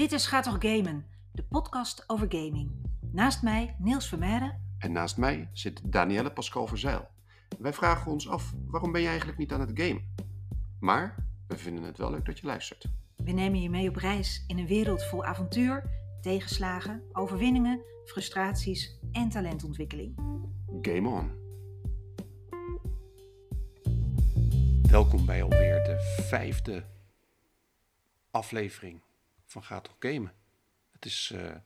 Dit is Gaat toch Gamen, de podcast over gaming. Naast mij Niels Vermeijden. En naast mij zit Danielle Pascal Verzeil. Wij vragen ons af, waarom ben je eigenlijk niet aan het gamen? Maar we vinden het wel leuk dat je luistert. We nemen je mee op reis in een wereld vol avontuur, tegenslagen, overwinningen, frustraties en talentontwikkeling. Game on! Welkom bij alweer de vijfde aflevering van Gaat toch Gamen. Het is eh,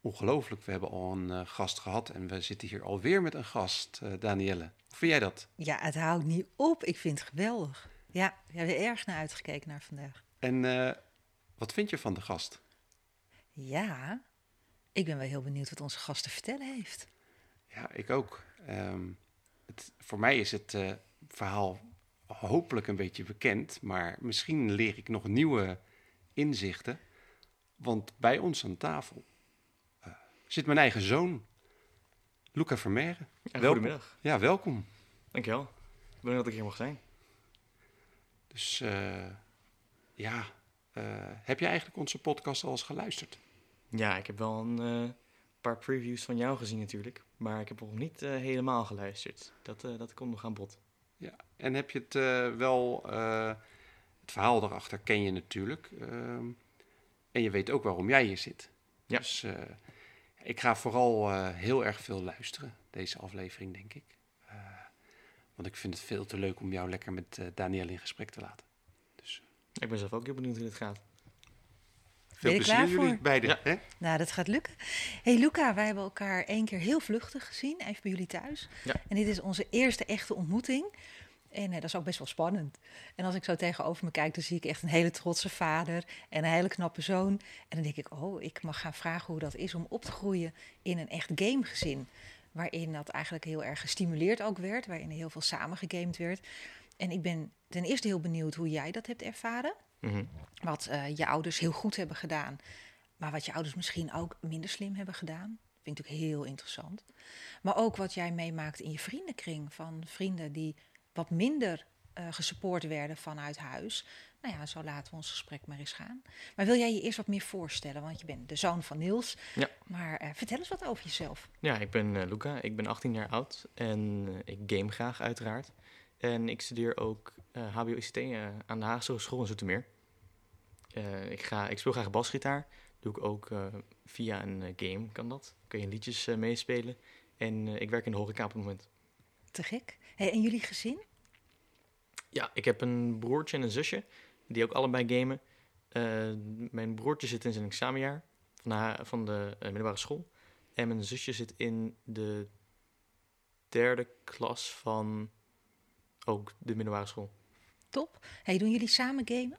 ongelooflijk, we hebben al een eh, gast gehad en we zitten hier alweer met een gast, eh Danielle. Hoe vind jij dat? Ja, het houdt niet op. Ik vind het geweldig. Ja, we hebben er erg naar uitgekeken naar vandaag. En wat vind je van de gast? Ja, ik ben wel heel benieuwd wat onze gast te vertellen heeft. Ja, ik ook. Ehm, het, voor mij is het verhaal hopelijk een beetje bekend, maar misschien leer ik nog nieuwe inzichten. Want bij ons aan tafel eh, zit mijn eigen zoon, Luca Welkom. goedemiddag. Ja, welkom. Dankjewel. Bedankt dat ik hier mag zijn. Dus eh, ja, eh, heb je eigenlijk onze podcast al eens geluisterd? Ja, ik heb wel een paar previews van jou gezien natuurlijk. Maar ik heb nog niet helemaal geluisterd. Dat, dat komt nog aan bod. Ja, en heb je het wel, het verhaal daarachter ken je natuurlijk. En je weet ook waarom jij hier zit. Ja. Dus eh, ik ga vooral eh, heel erg veel luisteren, deze aflevering, denk ik. Eh, want ik vind het veel te leuk om jou lekker met eh Danielle in gesprek te laten. Dus Ik ben zelf ook heel benieuwd hoe dit gaat. veel je er klaar plezier jullie beiden. Ja. Hè? Nou, dat gaat lukken. hey Luca, wij hebben elkaar één keer heel vluchtig gezien, even bij jullie thuis. Ja. En dit is onze eerste echte ontmoeting. En eh, dat is ook best wel spannend. En als ik zo tegenover me kijk, dan zie ik echt een hele trotse vader en een hele knappe zoon. En dan denk ik, oh, ik mag gaan vragen hoe dat is om op te groeien in een echt gamegezin. Waarin dat eigenlijk heel erg gestimuleerd ook werd, waarin er heel veel samen gegamed werd. En ik ben ten eerste heel benieuwd hoe jij dat hebt ervaren. Mhm. Wat eh, je ouders heel goed hebben gedaan, maar wat je ouders misschien ook minder slim hebben gedaan. Vind ik natuurlijk heel interessant. Maar ook wat jij meemaakt in je vriendenkring. Van vrienden die wat minder eh gesupport werden vanuit huis. Nou ja, zo laten we ons gesprek maar eens gaan. Maar wil jij je eerst wat meer voorstellen? Want je bent de zoon van Niels. Ja. Maar eh, vertel eens wat over jezelf. Ja, ik ben eh, Luca. Ik ben 18 jaar oud. En ik game graag uiteraard. En ik studeer ook HBO-ICT aan de Haagse Hogeschool in Zoetermeer. Ik, ga, ik speel graag basgitaar. Doe ik ook via een game, kan dat. Kun je liedjes meespelen. En ik werk in de horeca op het moment. Te gek. Hey, en jullie gezin? Ja, ik heb een broertje en een zusje, die ook allebei gamen. Eh, mijn broertje zit in zijn examenjaar van de, van de eh, middelbare school. En mijn zusje zit in de derde klas van ook de middelbare school. Top. Hey, doen jullie samen gamen?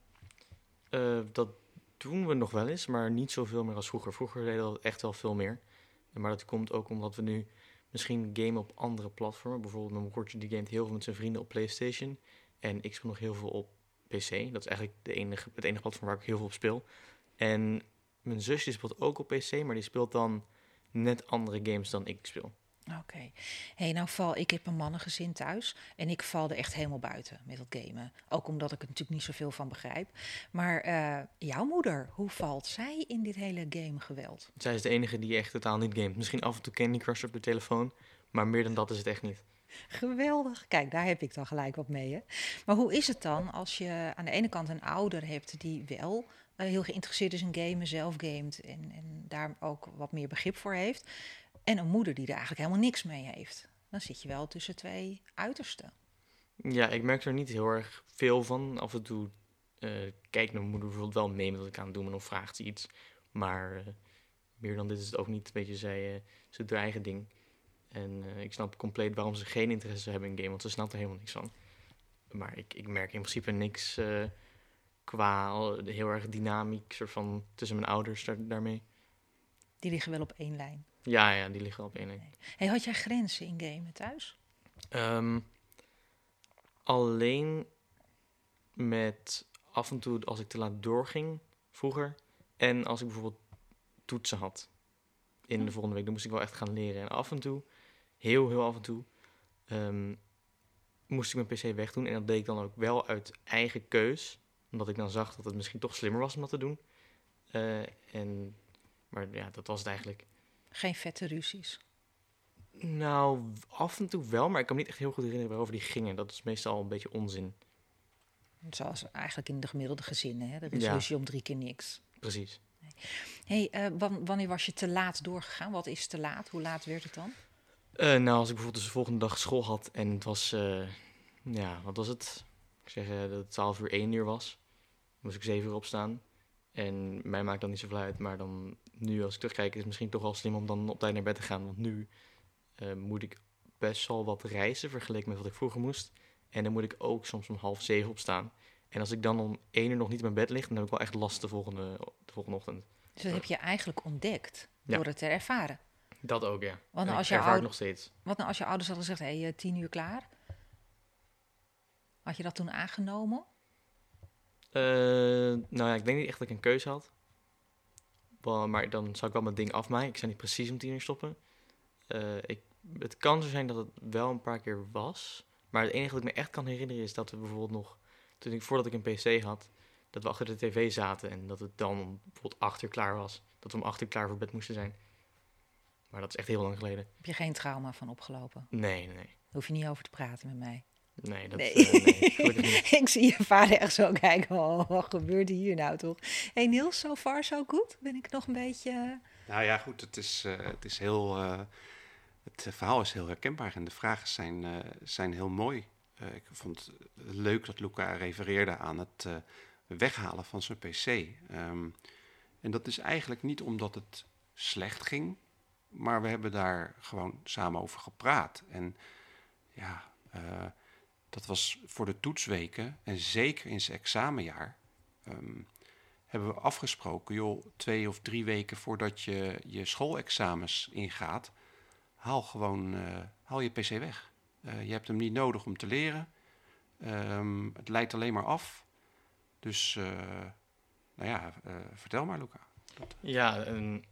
Eh, dat doen we nog wel eens, maar niet zoveel meer als vroeger. Vroeger deden we echt wel veel meer. Maar dat komt ook omdat we nu misschien gamen op andere platformen. Bijvoorbeeld mijn broertje die gamet heel veel met zijn vrienden op PlayStation. En ik speel nog heel veel op PC. Dat is eigenlijk de enige, het enige platform waar ik heel veel op speel. En mijn zusje speelt ook op PC, maar die speelt dan net andere games dan ik speel. Oké. hey, nou val ik heb een mannengezin thuis en ik val er echt helemaal buiten met dat gamen. Ook omdat ik er natuurlijk niet zoveel van begrijp. Maar eh, jouw moeder, hoe valt zij in dit hele gamegeweld? Zij is de enige die echt totaal niet gamet. Misschien af en toe Candy Crush op de telefoon, maar meer dan dat is het echt niet. Geweldig. Kijk, daar heb ik dan gelijk wat mee. Hè? Maar hoe is het dan als je aan de ene kant een ouder hebt die wel eh, heel geïnteresseerd is in gamen, zelf gamet en, en daar ook wat meer begrip voor heeft. En een moeder die er eigenlijk helemaal niks mee heeft. Dan zit je wel tussen twee uitersten. Ja, ik merk er niet heel erg veel van. Af en toe eh, kijkt mijn moeder bijvoorbeeld wel mee met wat ik aan het doen ben of vraagt ze iets. Maar eh, meer dan dit is het ook niet. Weet je, zij, eh, ze doet haar eigen ding. En ik snap compleet waarom ze geen interesse hebben in game, want ze snapt er helemaal niks van. Maar ik, ik merk in principe niks qua heel erg dynamiek soort van tussen mijn ouders daar, daarmee. Die liggen wel op één lijn. Ja, ja, die liggen op één lijn. Hey, had jij grenzen in gamen thuis? Ehm, alleen met af en toe als ik te laat doorging vroeger. En als ik bijvoorbeeld toetsen had in de volgende week. Dan moest ik wel echt gaan leren. En af en toe, heel heel af en toe, ehm, moest ik mijn pc wegdoen. En dat deed ik dan ook wel uit eigen keus. Omdat ik dan zag dat het misschien toch slimmer was om dat te doen. Eh, en, maar ja, dat was het eigenlijk. Geen vette ruzies. Nou, af en toe wel, maar ik kan me niet echt heel goed herinneren waarover die gingen. Dat is meestal een beetje onzin. Zoals eigenlijk in de gemiddelde gezinnen. Hè? Er is Ja. ruzie om drie keer niks. Precies. hey, eh, wan- wanneer was je te laat doorgegaan? Wat is te laat? Hoe laat werd het dan? Eh, nou, als ik bijvoorbeeld dus de volgende dag school had en het was, eh, ja, wat was het? Ik zeg dat het 12 uur 1 uur was. Dan moest ik 7 uur opstaan. En mij maakt dat niet zoveel uit, maar dan nu als ik terugkijk is het misschien toch wel slim om dan op tijd naar bed te gaan. Want nu eh, moet ik best wel wat reizen vergeleken met wat ik vroeger moest. En dan moet ik ook soms om half zeven opstaan. En als ik dan om 1 uur nog niet in mijn bed lig, dan heb ik wel echt last de volgende, de volgende ochtend. Dus dat heb je eigenlijk ontdekt Ja. door het te ervaren. Dat ook, ja. Want als je nog steeds. Wat nou als je ouders hadden gezegd, hé, hey, eh, tien uur klaar? Had je dat toen aangenomen? Eh, nou ja, ik denk niet echt dat ik een keuze had. Maar dan zou ik wel mijn ding afmaken. Ik zou niet precies om tien uur stoppen. Eh, ik, het kan zo zijn dat het wel een paar keer was. Maar het enige wat ik me echt kan herinneren is dat we bijvoorbeeld nog... Toen ik, voordat ik een pc had, dat we achter de tv zaten. En dat het dan bijvoorbeeld acht uur klaar was. Dat we om acht uur klaar voor bed moesten zijn. Maar dat is echt heel lang geleden. Heb je geen trauma van opgelopen? Nee, nee, nee. Daar hoef je niet over te praten met mij. Nee, dat, Nee. eh, nee niet. ik zie je vader echt zo kijken. Oh, wat gebeurt hier nou toch? Hé hey Niels, so far so good? Ben ik nog een beetje... Nou ja, goed, het is, eh, het is heel. eh, het eh, verhaal is heel herkenbaar en de vragen zijn, eh, zijn heel mooi. Eh, ik vond het leuk dat Luca refereerde aan het eh, weghalen van zijn PC. Ehm, en dat is eigenlijk niet omdat het slecht ging, maar we hebben daar gewoon samen over gepraat. En ja, eh, dat was voor de toetsweken en zeker in zijn examenjaar. ehm, hebben we afgesproken, joh, twee of drie weken voordat je je schoolexamens ingaat, haal gewoon eh, haal je PC weg. Eh, je hebt hem niet nodig om te leren. Ehm, het leidt alleen maar af. Dus, eh, nou ja, vertel maar, Luca. Ja, toen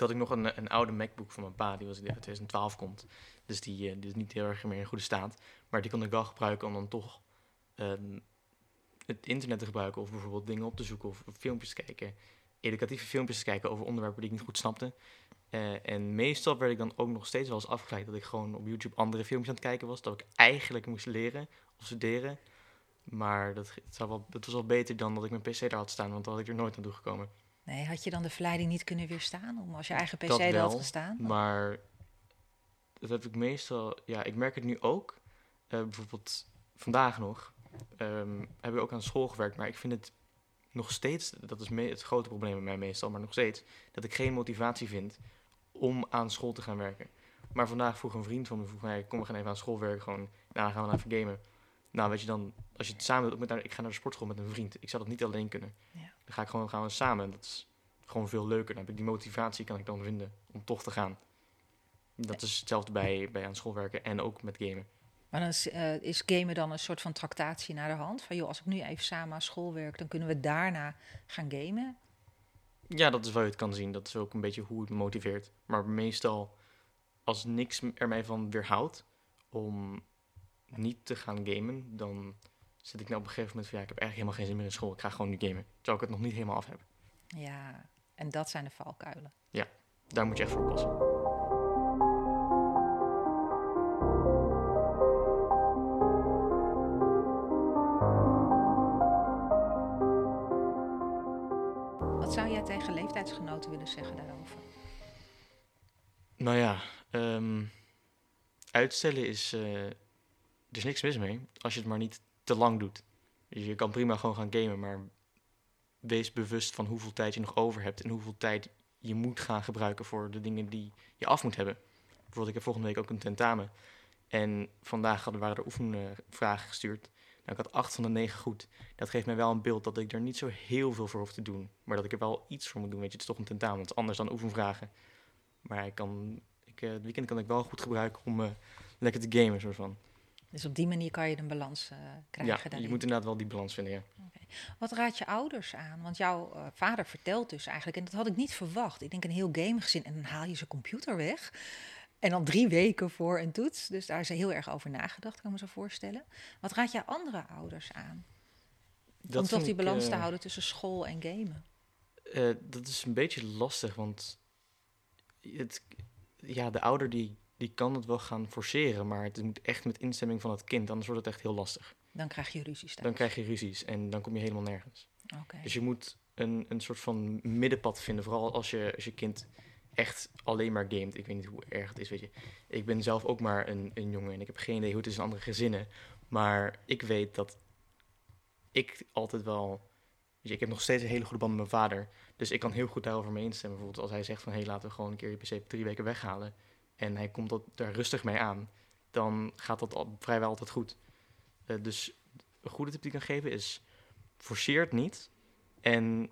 had ik nog een, een oude MacBook van mijn pa, die was die uit 2012 komt. Dus die, eh, die is niet heel erg meer in goede staat. Maar die kon ik wel gebruiken om dan toch ehm, het internet te gebruiken. Of bijvoorbeeld dingen op te zoeken of filmpjes te kijken. Educatieve filmpjes te kijken over onderwerpen die ik niet goed snapte. Eh, en meestal werd ik dan ook nog steeds wel eens afgeleid dat ik gewoon op YouTube andere filmpjes aan het kijken was. Dat ik eigenlijk moest leren of studeren. Maar dat, was wel beter dan dat ik mijn PC daar had staan, want dan had ik er nooit naartoe gekomen. Nee, had je dan de verleiding niet kunnen weerstaan om als je eigen PC Dat er had wel, gestaan? Maar dat heb ik meestal, ja, ik merk het nu ook. Eh, bijvoorbeeld vandaag nog ehm, heb ik ook aan school gewerkt, maar ik vind het nog steeds, dat is het grote probleem bij mij meestal, maar nog steeds, dat ik geen motivatie vind om aan school te gaan werken. Maar vandaag vroeg een vriend van me, vroeg mij, kom we gaan even aan school werken, gewoon, nou, dan gaan we even gamen. Nou, weet je dan, als je het samen doet, met, ik ga naar de sportschool met een vriend, ik zou dat niet alleen kunnen. Ja. Dan ga ik gewoon, gaan we samen, dat is gewoon veel leuker. Dan heb ik die motivatie, kan ik dan vinden om toch te gaan. Dat is hetzelfde bij, bij aan school werken en ook met gamen. Maar dan is, eh, is gamen dan een soort van tractatie naar de hand? Van joh, als ik nu even samen aan school werk, dan kunnen we daarna gaan gamen. Ja, dat is waar je het kan zien. Dat is ook een beetje hoe het me motiveert. Maar meestal, als niks er mij van weerhoudt om niet te gaan gamen, dan zit ik nou op een gegeven moment van ja, ik heb eigenlijk helemaal geen zin meer in school. Ik ga gewoon nu gamen. Terwijl ik het nog niet helemaal af heb. Ja, en dat zijn de valkuilen. Daar moet je echt voor oppassen. Wat zou jij tegen leeftijdsgenoten willen zeggen daarover? Nou ja, ehm, uitstellen is. eh, er is niks mis mee. Als je het maar niet te lang doet. Dus je kan prima gewoon gaan gamen, maar wees bewust van hoeveel tijd je nog over hebt en hoeveel tijd je moet gaan gebruiken voor de dingen die je af moet hebben. Bijvoorbeeld, ik heb volgende week ook een tentamen. En vandaag hadden, waren er oefenvragen gestuurd. Nou, ik had acht van de negen goed. Dat geeft mij wel een beeld dat ik er niet zo heel veel voor hoef te doen. Maar dat ik er wel iets voor moet doen. Weet je, het is toch een tentamen. Het is anders dan oefenvragen. Maar ik kan, ik, eh, het weekend kan ik wel goed gebruiken om eh, lekker te gamen, soort van. Dus op die manier kan je een balans eh, krijgen Ja, je moet inderdaad wel die balans vinden, ja. Wat raad je ouders aan? Want jouw eh, vader vertelt dus eigenlijk, en dat had ik niet verwacht. Ik denk een heel gamegezin en dan haal je zijn computer weg. En dan drie weken voor een toets. Dus daar is heel erg over nagedacht, kan ik me zo voorstellen. Wat raad jij andere ouders aan? Dat om toch die ik, balans te eh, houden tussen school en gamen. Dat is een beetje lastig, want het, ja, de ouder die, die kan het wel gaan forceren, maar het moet echt met instemming van het kind, anders wordt het echt heel lastig. Dan krijg je ruzies thuis. Dan krijg je ruzies en dan kom je helemaal nergens. Oké. Dus je moet een, een soort van middenpad vinden, vooral als je, als je kind echt alleen maar gamet. Ik weet niet hoe erg het is, weet je. Ik ben zelf ook maar een, een jongen en ik heb geen idee hoe het is in andere gezinnen. Maar ik weet dat ik altijd wel... Weet je, ik heb nog steeds een hele goede band met mijn vader. Dus ik kan heel goed daarover mee instemmen. Bijvoorbeeld als hij zegt van... hé, hey, laten we gewoon een keer je PC drie weken weghalen. En hij komt dat, daar rustig mee aan. Dan gaat dat al, vrijwel altijd goed. Uh, dus een goede tip die ik kan geven is... forceer het niet. En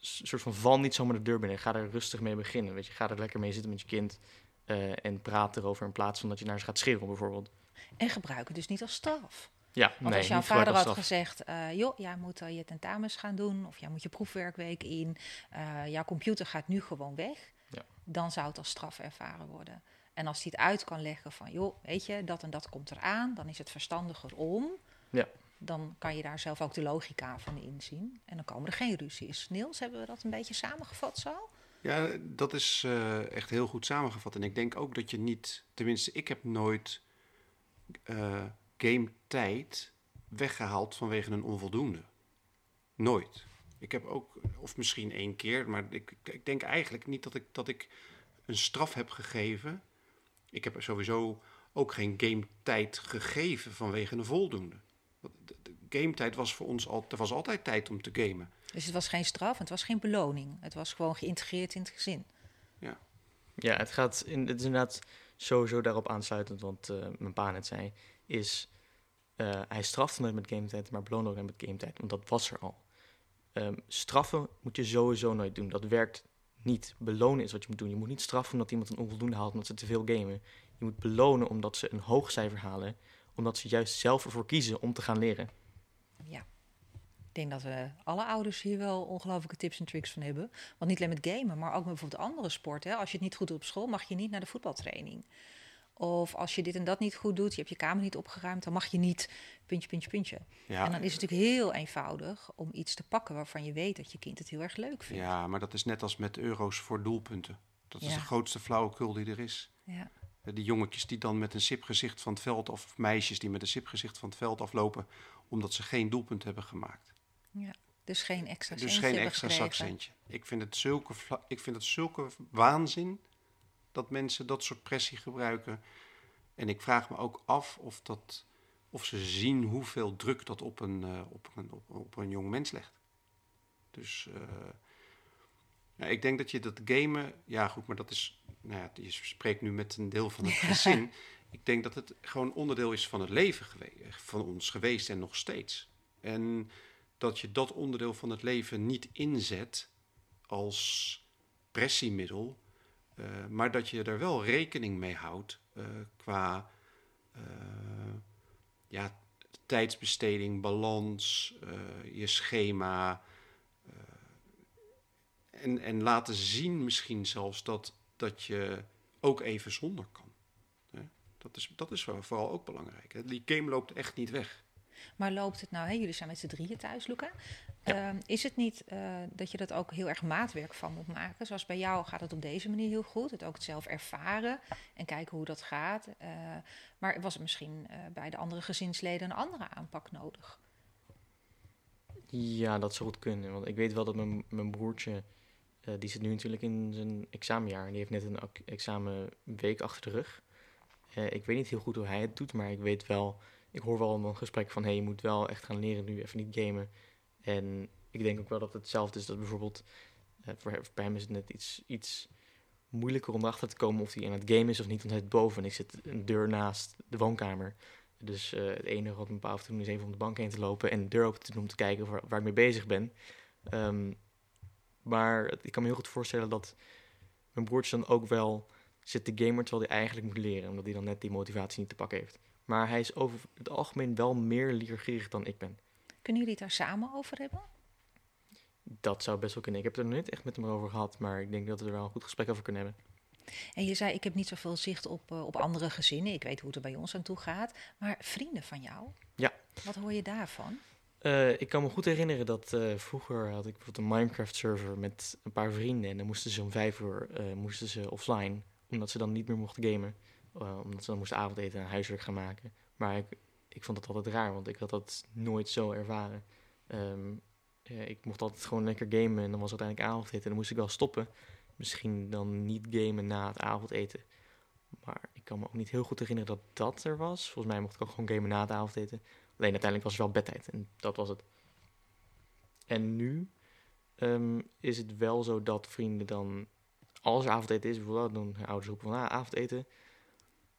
soort van val niet zomaar de deur binnen. Ga er rustig mee beginnen. Weet je, ga er lekker mee zitten met je kind. Uh, en praat erover in plaats van dat je naar ze gaat schreeuwen, bijvoorbeeld. En gebruik het dus niet als straf. Ja, Want nee, als jouw vader had gezegd, uh, joh, jij moet uh, je tentamens gaan doen, of jij moet je proefwerkweek in, uh, jouw computer gaat nu gewoon weg. Dan zou het als straf ervaren worden. En als hij het uit kan leggen van, joh, weet je, dat en dat komt eraan, dan is het verstandiger om. Ja. Dan kan je daar zelf ook de logica van inzien. En dan komen er geen ruzies. Niels, hebben we dat een beetje samengevat zo? Ja, dat is uh, echt heel goed samengevat. En ik denk ook dat je niet, tenminste, ik heb nooit uh, game tijd weggehaald vanwege een onvoldoende. Nooit. Ik heb ook, of misschien één keer, maar ik, ik denk eigenlijk niet dat ik, dat ik een straf heb gegeven. Ik heb sowieso ook geen game tijd gegeven vanwege een voldoende. De, de game tijd was voor ons al, er was altijd tijd om te gamen. Dus het was geen straf, het was geen beloning. Het was gewoon geïntegreerd in het gezin. Ja, ja het, gaat in, het is inderdaad sowieso daarop aansluitend, want uh, mijn pa net zei, is uh, hij strafte me met game tijd, maar beloonde ook met game tijd, want dat was er al. Um, straffen moet je sowieso nooit doen. Dat werkt niet. Belonen is wat je moet doen. Je moet niet straffen omdat iemand een onvoldoende haalt omdat ze te veel gamen. Je moet belonen omdat ze een hoog cijfer halen, omdat ze juist zelf ervoor kiezen om te gaan leren. Ja. Ik denk dat we alle ouders hier wel ongelooflijke tips en tricks van hebben. Want niet alleen met gamen, maar ook met bijvoorbeeld andere sporten. Als je het niet goed doet op school, mag je niet naar de voetbaltraining. Of als je dit en dat niet goed doet, je hebt je kamer niet opgeruimd, dan mag je niet puntje, puntje, puntje. ja, En dan is het natuurlijk heel eenvoudig om iets te pakken waarvan je weet dat je kind het heel erg leuk vindt. ja, maar dat is net als met euro's voor doelpunten. Dat is Ja. de grootste flauwekul die er is. Ja. Eh, Die jongetjes die dan met een sipgezicht van het veld, of meisjes die met een sipgezicht van het veld aflopen, omdat ze geen doelpunt hebben gemaakt. Dus geen extra Dus geen extra zakcentje. Ik vind, het zulke ik vind het zulke waanzin dat mensen dat soort pressie gebruiken. En ik vraag me ook af of, dat, of ze zien hoeveel druk dat op een, eh, op een, op, op een jong mens legt. Dus eh, ja, ik denk dat je dat gamen... Ja, goed, maar dat is... Nou ja, je spreekt nu met een deel van het gezin. Ik denk dat het gewoon onderdeel is van het leven geweest, van ons geweest en nog steeds. En dat je dat onderdeel van het leven niet inzet als pressiemiddel, maar dat je er wel rekening mee houdt eh, qua eh, ja, tijdsbesteding, balans, eh, je schema. eh, en, en laten zien misschien zelfs dat, dat je ook even zonder kan. Dat is, dat is vooral ook belangrijk. Die game loopt echt niet weg. Maar loopt het nou, hè, jullie zijn met z'n drieën thuis, Luca. Ja. Ehm, is het niet eh, dat je dat ook heel erg maatwerk van moet maken? Zoals bij jou gaat het op deze manier heel goed. Het ook het zelf ervaren en kijken hoe dat gaat. Eh, maar was het misschien eh, bij de andere gezinsleden een andere aanpak nodig? Ja, dat zou goed kunnen. Want ik weet wel dat mijn, mijn broertje, die zit nu natuurlijk in zijn examenjaar. En die heeft net een examenweek achter de rug. Ik weet niet heel goed hoe hij het doet, maar ik weet wel... Ik hoor wel een gesprek van, hé, hey, je moet wel echt gaan leren nu, even niet gamen. En ik denk ook wel dat het hetzelfde is dat bijvoorbeeld... eh, voor hem, is het net iets, iets moeilijker om erachter te komen of hij aan het gamen is of niet. Want hij zit boven en ik zit een deur naast de woonkamer. Dus eh, het enige wat mijn pa te doen is even om de bank heen te lopen en de deur open te doen om te kijken waar, ik mee bezig ben. Ehm, maar ik kan me heel goed voorstellen dat mijn broertje dan ook wel zit te gamen terwijl hij eigenlijk moet leren, omdat hij dan net die motivatie niet te pakken heeft. Maar hij is over het algemeen wel meer leergierig dan ik ben. Kunnen jullie het daar samen over hebben? Dat zou best wel kunnen. Ik heb het er nog niet echt met hem over gehad, maar ik denk dat we er wel een goed gesprek over kunnen hebben. En je zei, ik heb niet zoveel zicht op, eh, op andere gezinnen. Ik weet hoe het er bij ons aan toe gaat. Maar vrienden van jou? Ja. Wat hoor je daarvan? Eh, ik kan me goed herinneren dat eh, vroeger had ik bijvoorbeeld een Minecraft-server met een paar vrienden. En dan moesten ze om vijf uur moesten ze offline, omdat ze dan niet meer mochten gamen. Omdat ze dan moesten avondeten en huiswerk gaan maken. Maar ik, ik vond dat altijd raar, want ik had dat nooit zo ervaren. Ehm, ik mocht altijd gewoon lekker gamen en dan was het uiteindelijk avondeten. En dan moest ik wel stoppen. Misschien dan niet gamen na het avondeten. Maar ik kan me ook niet heel goed herinneren dat dat er was. Volgens mij mocht ik ook gewoon gamen na het avondeten. Alleen uiteindelijk was het wel bedtijd en dat was het. En nu ehm, is het wel zo dat vrienden dan, als er avondeten is, bijvoorbeeld dan ouders roepen van ah, avondeten,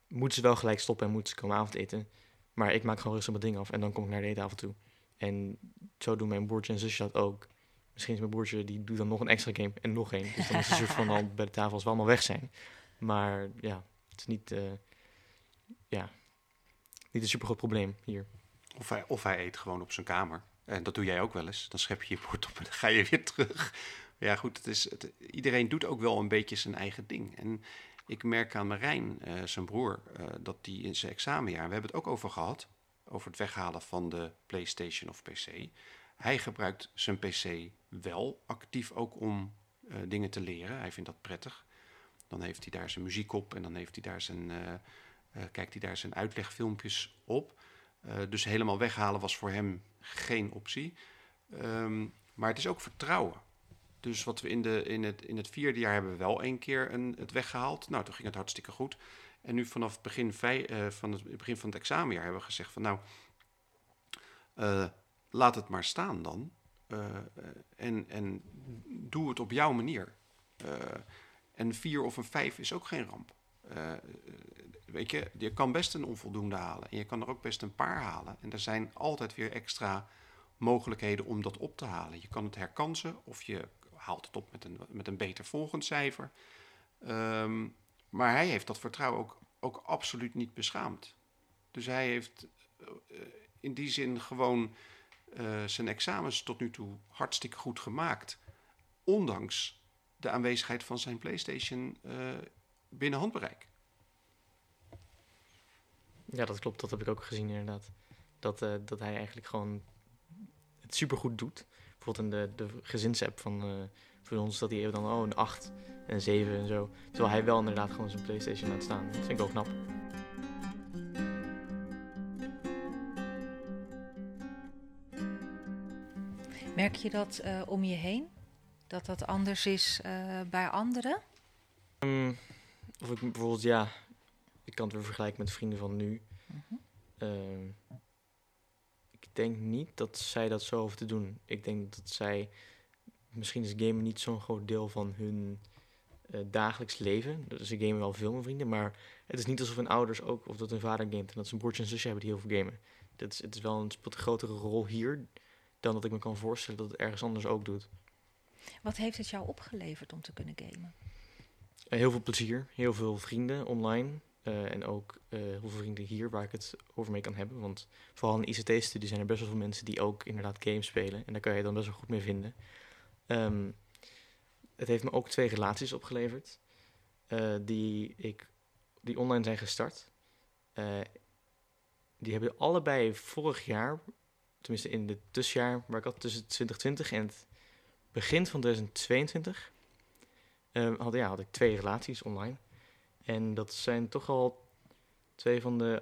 moeten ze wel gelijk stoppen en moeten ze komen avondeten. Maar ik maak gewoon rustig mijn ding af en dan kom ik naar de eetavond toe. En zo doen mijn broertje en zusje dat ook. Misschien is mijn broertje, die doet dan nog een extra game en nog één. Dus dan is de soort van al bij de tafel als we allemaal weg zijn. Maar ja, het is niet, eh, ja, niet een super groot probleem hier. Of hij, of hij eet gewoon op zijn kamer. En dat doe jij ook wel eens. Dan schep je je bord op en dan ga je weer terug. Ja, goed, het is, het, iedereen doet ook wel een beetje zijn eigen ding. En ik merk aan Marijn, eh, zijn broer, eh, dat die in zijn examenjaar... We hebben het ook over gehad, over het weghalen van de PlayStation of PC. Hij gebruikt zijn PC wel actief ook om eh, dingen te leren. Hij vindt dat prettig. Dan heeft hij daar zijn muziek op en dan heeft hij daar zijn, kijkt hij daar zijn uitlegfilmpjes op. Dus helemaal weghalen was voor hem geen optie. Ehm, maar het is ook vertrouwen. Dus wat we in, de, in, het, in het vierde jaar hebben we wel één keer een, het weggehaald. Nou, toen ging het hartstikke goed. En nu vanaf het begin, vij, eh, van het begin van het examenjaar hebben we gezegd van nou, eh, laat het maar staan dan. Eh, en, en doe het op jouw manier. En vier of een vijf is ook geen ramp. Weet je, je kan best een onvoldoende halen. En je kan er ook best een paar halen. En er zijn altijd weer extra mogelijkheden om dat op te halen. Je kan het herkansen of je haalt het op met een, met een beter volgend cijfer. Ehm, maar hij heeft dat vertrouwen ook, ook absoluut niet beschaamd. Dus hij heeft eh, in die zin gewoon eh, zijn examens tot nu toe hartstikke goed gemaakt. Ondanks de aanwezigheid van zijn PlayStation eh, binnen handbereik. Ja, dat klopt. Dat heb ik ook gezien inderdaad. Dat, eh, dat hij eigenlijk gewoon het supergoed doet. Bijvoorbeeld in de, de gezinsapp van, eh, van ons, dat hij dan oh, een 8 en een 7 en zo. Terwijl hij wel inderdaad gewoon zijn Playstation laat staan. Dat vind ik wel knap. Merk je dat eh, om je heen? Dat dat anders is eh, bij anderen? Ehm, of ik bijvoorbeeld, ja, ik kan het weer vergelijken met vrienden van nu. Ehm, ik denk niet dat zij dat zo hoeven te doen. Ik denk dat zij, misschien is gamen niet zo'n groot deel van hun eh, dagelijks leven. Dus ze gamen wel veel met vrienden, maar het is niet alsof hun ouders ook, of dat hun vader gamet en dat ze een broertje en zusje hebben die heel veel gamen. Dat is, het is wel een een grotere rol hier dan dat ik me kan voorstellen dat het ergens anders ook doet. Wat heeft het jou opgeleverd om te kunnen gamen? Eh, heel veel plezier, heel veel vrienden online. Eh, en ook eh, heel veel vrienden hier waar ik het over mee kan hebben. Want vooral in ICT-studie zijn er best wel veel mensen die ook inderdaad games spelen. En daar kan je dan best wel goed mee vinden. Ehm, het heeft me ook twee relaties opgeleverd. eh, die, ik, die online zijn gestart. Die hebben allebei vorig jaar, tenminste in het tussenjaar waar ik had tussen 2020 en het begin van 2022, eh, had, ja, had ik twee relaties online. En dat zijn toch al twee van de,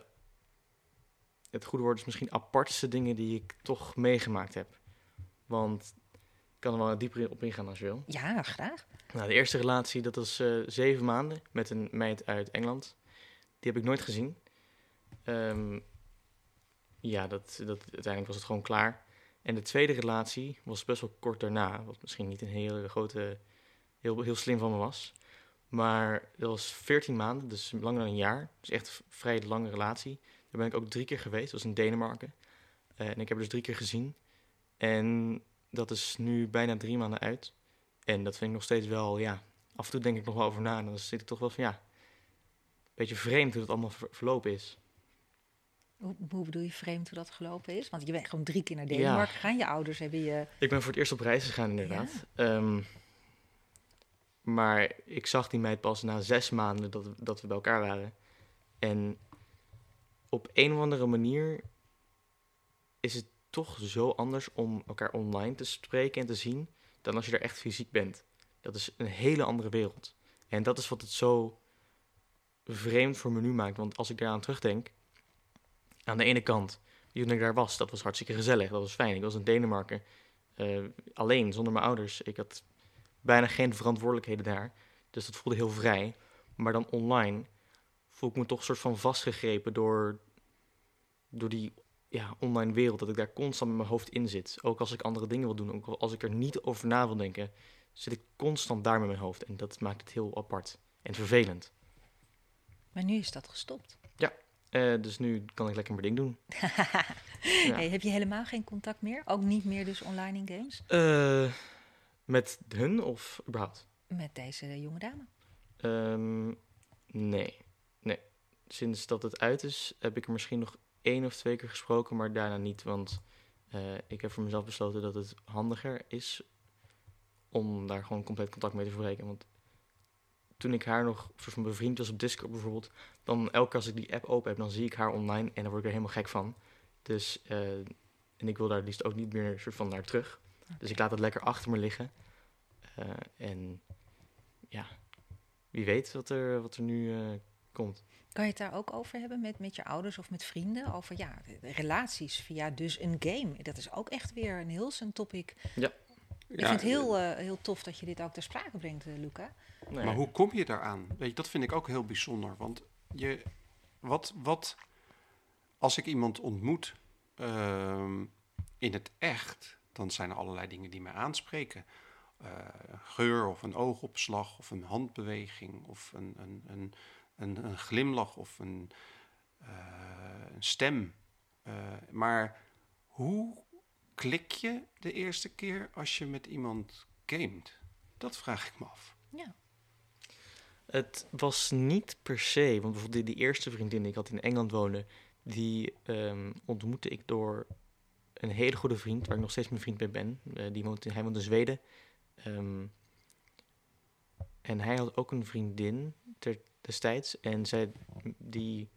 het goede woord is misschien apartste dingen die ik toch meegemaakt heb. Want ik kan er wel dieper op ingaan als je wil. Ja, graag. Nou, de eerste relatie, dat was eh, zeven maanden met een meid uit Engeland. Die heb ik nooit gezien. Ehm, ja, dat, dat, uiteindelijk was het gewoon klaar. En de tweede relatie was best wel kort daarna. Wat misschien niet een hele grote, heel, heel slim van me was. Maar dat was 14 maanden, dus langer dan een jaar. Dus echt een vrij lange relatie. Daar ben ik ook drie keer geweest. Dat was in Denemarken. Eh, en ik heb haar dus drie keer gezien. En dat is nu bijna drie maanden uit. En dat vind ik nog steeds wel, ja, af en toe denk ik nog wel over na. En dan zit ik toch wel van, ja, een beetje vreemd hoe het allemaal ver- verlopen is. Hoe, hoe bedoel je vreemd hoe dat gelopen is? Want je bent gewoon drie keer naar Denemarken gegaan. Je ouders hebben je... Ik ben voor het eerst op reis gegaan, inderdaad. Ehm, maar ik zag die meid pas na zes maanden dat, dat we bij elkaar waren. En op een of andere manier is het toch zo anders om elkaar online te spreken en te zien dan als je er echt fysiek bent. Dat is een hele andere wereld. En dat is wat het zo vreemd voor me nu maakt. Want als ik daaraan terugdenk, aan de ene kant, toen ik daar was, dat was hartstikke gezellig. Dat was fijn. Ik was in Denemarken eh, alleen, zonder mijn ouders. Ik had bijna geen verantwoordelijkheden daar. Dus dat voelde heel vrij. Maar dan online voel ik me toch een soort van vastgegrepen door, door die ja, online wereld. Dat ik daar constant met mijn hoofd in zit. Ook als ik andere dingen wil doen, ook als ik er niet over na wil denken, zit ik constant daar met mijn hoofd. En dat maakt het heel apart en vervelend. Maar nu is dat gestopt. Eh, dus nu kan ik lekker mijn ding doen. hey, heb je helemaal geen contact meer? Ook niet meer dus online in games? Eh, met hun of überhaupt? Met deze jonge dame? Ehm, nee. Nee. Sinds dat het uit is, heb ik er misschien nog één of twee keer gesproken, maar daarna niet. Want eh, ik heb voor mezelf besloten dat het handiger is om daar gewoon compleet contact mee te verbreken. Want toen ik haar nog soort van bevriend was op Discord bijvoorbeeld, dan elke keer als ik die app open heb, dan zie ik haar online en dan word ik er helemaal gek van. Dus, eh, en ik wil daar liefst ook niet meer soort van naar terug. Dus ik laat het lekker achter me liggen. Eh, en ja, wie weet wat er, wat er nu eh, komt. Kan je het daar ook over hebben met, met je ouders of met vrienden? Over ja, relaties via dus een game. Dat is ook echt weer een heel zijn topic. Ja. Ik vind het heel, eh, heel tof dat je dit ook ter sprake brengt, Luca. Nou Maar hoe kom je daaraan? Weet je, dat vind ik ook heel bijzonder. Want je, wat, wat als ik iemand ontmoet ehm, in het echt, dan zijn er allerlei dingen die mij aanspreken. Eh, geur of een oogopslag of een handbeweging of een, een, een, een, een glimlach of een, eh, een stem. Eh, maar hoe klik je de eerste keer als je met iemand gamet? Dat vraag ik me af. Ja. Het was niet per se, want bijvoorbeeld die, eerste vriendin die ik had in Engeland woonde, die ehm, ontmoette ik door een hele goede vriend, waar ik nog steeds mijn vriend mee ben. Eh, die woont in, hij woont in Zweden. Ehm, en hij had ook een vriendin destijds. En zij, die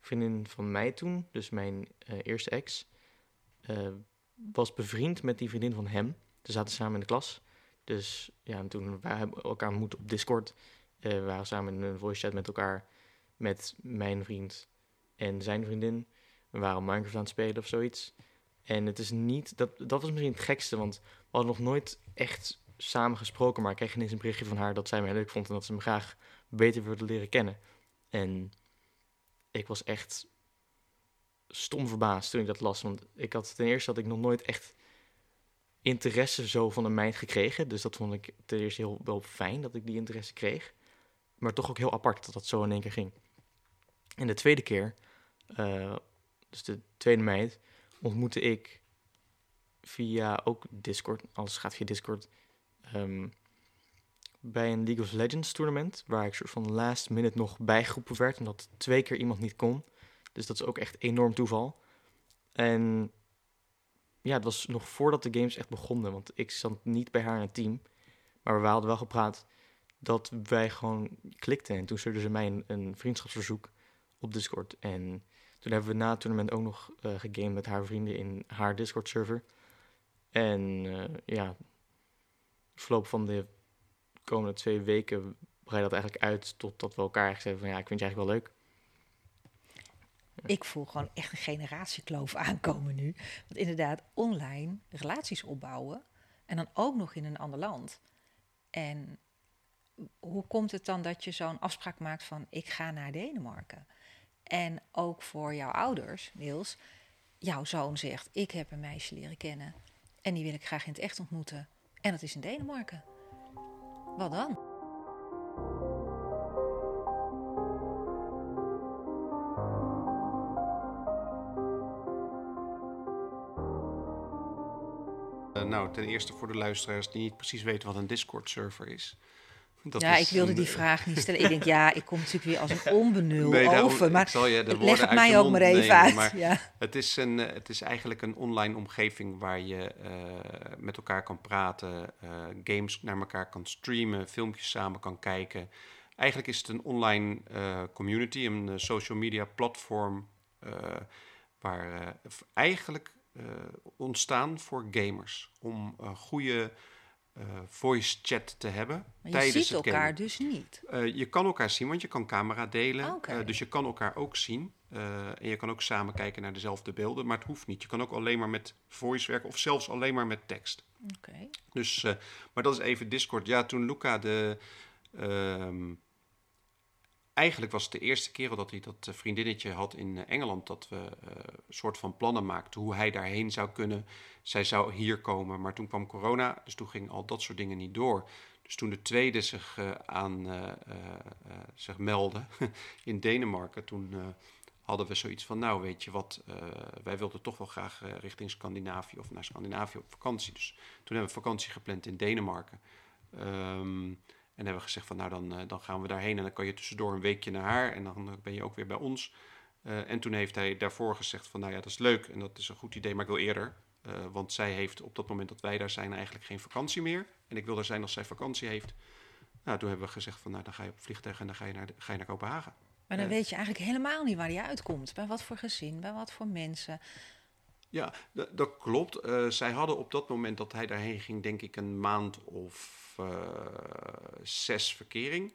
vriendin van mij toen, dus mijn eh, eerste ex, eh, was bevriend met die vriendin van hem. Ze zaten samen in de klas. Dus ja, en toen we hebben elkaar ontmoet op Discord. We waren samen in een voice chat met elkaar. Met mijn vriend en zijn vriendin. We waren Minecraft aan het spelen of zoiets. En het is niet... Dat, dat was misschien het gekste, want we hadden nog nooit echt samen gesproken. Maar ik kreeg ineens een berichtje van haar dat zij mij leuk vond... en dat ze me graag beter wilde leren kennen. En ik was echt stom verbaasd toen ik dat las. Want ik had ten eerste had ik nog nooit echt interesse zo van een meid gekregen. Dus dat vond ik ten eerste heel wel fijn dat ik die interesse kreeg. Maar toch ook heel apart dat dat zo in één keer ging. En de tweede keer, eh, dus de tweede meid, ontmoette ik via ook Discord. Alles gaat via Discord. ehm, bij een League of Legends tournament. Waar ik soort van last minute nog bijgeroepen werd. Omdat twee keer iemand niet kon. Dus dat is ook echt enorm toeval. En ja, het was nog voordat de games echt begonnen. Want ik zat niet bij haar in het team. Maar we hadden wel gepraat dat wij gewoon klikten. En toen stuurde ze mij een, een vriendschapsverzoek op Discord. En toen hebben we na het tournament ook nog eh gegamed met haar vrienden in haar Discord-server. En eh, ja, verloop van de komende twee weken breidde dat eigenlijk uit totdat we elkaar eigenlijk zeiden van ja, ik vind je eigenlijk wel leuk. Ik voel gewoon echt een generatiekloof aankomen nu. Want inderdaad, online relaties opbouwen. En dan ook nog in een ander land. En hoe komt het dan dat je zo'n afspraak maakt van ik ga naar Denemarken? En ook voor jouw ouders, Niels. Jouw zoon zegt ik heb een meisje leren kennen. En die wil ik graag in het echt ontmoeten. En dat is in Denemarken. Wat dan? Eh, nou, ten eerste voor de luisteraars die niet precies weten wat een Discord-server is. Dat ja, ik wilde een, die eh, vraag niet stellen. Ik denk, ja, ik kom natuurlijk weer als een onbenul Nee, over. Maar zal je de leg het mij ook maar even nemen, uit. maar Ja. Het is, een, eh, het is eigenlijk een online omgeving waar je eh, met elkaar kan praten, games naar elkaar kan streamen, filmpjes samen kan kijken. Eigenlijk is het een online community, een social media platform, waar eigenlijk ontstaan voor gamers. Om goede eh, voice chat te hebben Maar je tijdens ziet het elkaar dus niet. Eh, je kan elkaar zien, want je kan camera delen. Oké. Eh, dus je kan elkaar ook zien. En je kan ook samen kijken naar dezelfde beelden. Maar het hoeft niet. Je kan ook alleen maar met voice werken of zelfs alleen maar met tekst. Oké. Dus, maar dat is even Discord. Ja, toen Luca de. ehm, eigenlijk was het de eerste keer dat hij dat eh, vriendinnetje had in eh, Engeland. Dat we eh, een soort van plannen maakten hoe hij daarheen zou kunnen. Zij zou hier komen, maar toen kwam corona. Dus toen ging al dat soort dingen niet door. Dus toen de tweede zich eh, aan eh, eh, eh, zich meldde in Denemarken, toen eh, hadden we zoiets van, nou weet je wat, eh, wij wilden toch wel graag eh, richting Scandinavië of naar Scandinavië op vakantie. Dus toen hebben we vakantie gepland in Denemarken. Ehm, en hebben we gezegd van, nou dan, eh, dan gaan we daarheen en dan kan je tussendoor een weekje naar haar en dan eh, ben je ook weer bij ons. Eh, en toen heeft hij daarvoor gezegd van, nou ja, dat is leuk en dat is een goed idee, maar ik wil eerder. Want zij heeft op dat moment dat wij daar zijn eigenlijk geen vakantie meer. En ik wil er zijn als zij vakantie heeft. Nou, toen hebben we gezegd van, nou dan ga je op vliegtuig en dan ga je naar, ga je naar Kopenhagen. Maar dan weet je eigenlijk helemaal niet waar je uitkomt. Bij wat voor gezin, bij wat voor mensen. Ja, dat klopt. Eh, zij hadden op dat moment dat hij daarheen ging, denk ik, een maand of eh, zes verkering.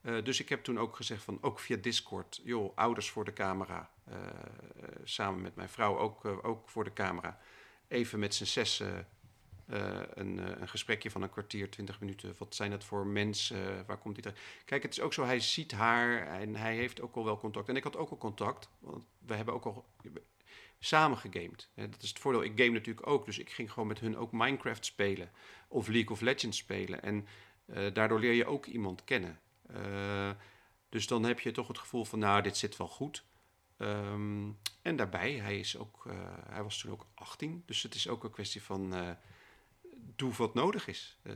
Eh, dus ik heb toen ook gezegd van, ook via Discord, joh, ouders voor de camera. samen met mijn vrouw ook, ook voor de camera. Even met z'n zessen een, een gesprekje van een kwartier, twintig minuten. Wat zijn het voor mensen? waar komt hij terecht? Kijk, het is ook zo, hij ziet haar en hij heeft ook al wel contact. En ik had ook al contact, want we hebben ook al samen gegamed. Hè, Dat is het voordeel. Ik game natuurlijk ook, dus ik ging gewoon met hun ook Minecraft spelen of League of Legends spelen. En eh, daardoor leer je ook iemand kennen. Eh, dus dan heb je toch het gevoel van, nou, dit zit wel goed. Ehm, en daarbij, hij, is ook, eh, hij was toen ook 18, dus het is ook een kwestie van eh, doe wat nodig is. Eh,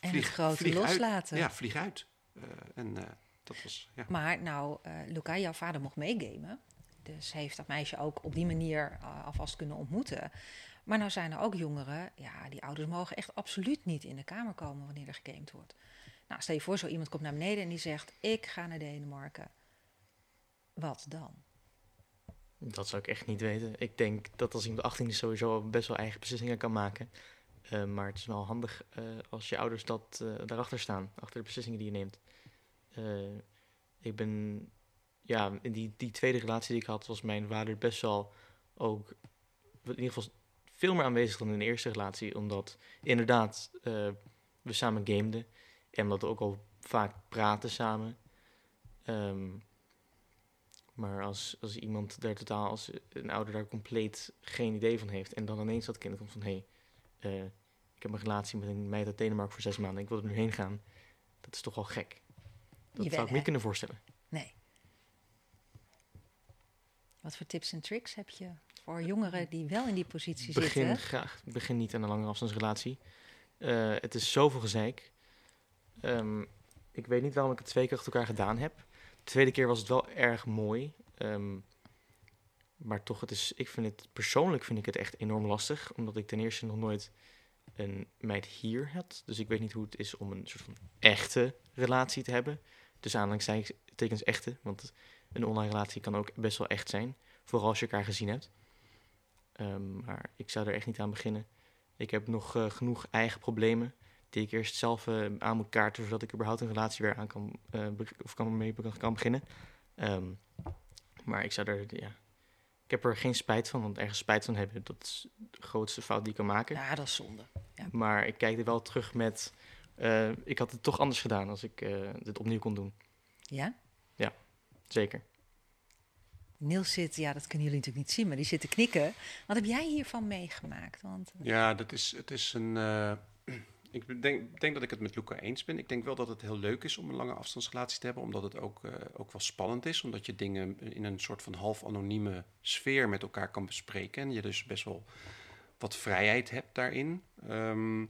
En het grote vlieg uit. loslaten. Ja, vlieg uit. Eh, en eh, dat was, ja. Maar nou, eh Luca, jouw vader mocht meegamen. Dus heeft dat meisje ook op die manier eh, alvast kunnen ontmoeten. Maar nou zijn er ook jongeren, ja, die ouders mogen echt absoluut niet in de kamer komen wanneer er gegamed wordt. Nou, stel je voor, zo iemand komt naar beneden en die zegt: Ik ga naar Denemarken. Wat dan? Dat zou ik echt niet weten. Ik denk dat als iemand 18 is sowieso best wel eigen beslissingen kan maken. Eh, maar het is wel handig eh, als je ouders dat, eh, daarachter staan, achter de beslissingen die je neemt. Ik ben, ja, in die, die tweede relatie die ik had, was mijn vader best wel ook, in ieder geval veel meer aanwezig dan in de eerste relatie. Omdat inderdaad eh, we samen gameden en omdat we ook al vaak praten samen. Ehm, maar als, als iemand daar totaal, als een ouder daar compleet geen idee van heeft en dan ineens dat kind komt van hé, hey, eh, ik heb een relatie met een meid uit Denemarken voor zes maanden, ik wil er nu heen gaan, dat is toch wel gek. Dat Jawel, zou ik me niet kunnen voorstellen. Nee. Wat voor tips en tricks heb je voor jongeren die wel in die positie Begin zitten? graag, begin niet aan een lange afstandsrelatie. Eh, het is zoveel gezeik. Ehm, ik weet niet waarom ik het twee keer achter elkaar gedaan heb. De tweede keer was het wel erg mooi. Ehm, maar toch, het is, ik vind het persoonlijk vind ik het echt enorm lastig. Omdat ik ten eerste nog nooit een meid hier had. Dus ik weet niet hoe het is om een soort van echte relatie te hebben. Dus aanhalingstekens echte. Want een online relatie kan ook best wel echt zijn. Vooral als je elkaar gezien hebt. Ehm, maar ik zou er echt niet aan beginnen. Ik heb nog eh, genoeg eigen problemen die ik eerst zelf eh, aan moet kaarten, zodat ik überhaupt een relatie weer aan kan, eh, of kan, mee be- kan beginnen. Ehm, maar ik zou er, ja, ik heb er geen spijt van, want ergens spijt van hebben, dat is de grootste fout die ik kan maken. Ja, dat is zonde. Maar ik kijk er wel terug met, ik had het toch anders gedaan als ik dit opnieuw kon doen. Ja? Zeker. Niels zit, ja, dat kunnen jullie natuurlijk niet zien, maar die zit te knikken. Wat heb jij hiervan meegemaakt? Want eh, Ja, dat is, het is een. eh, ik denk, denk dat ik het met Luca eens ben. Ik denk wel dat het heel leuk is om een lange afstandsrelatie te hebben, omdat het ook, eh, ook wel spannend is. Omdat je dingen in een soort van half anonieme sfeer met elkaar kan bespreken. En je dus best wel wat vrijheid hebt daarin. Ehm,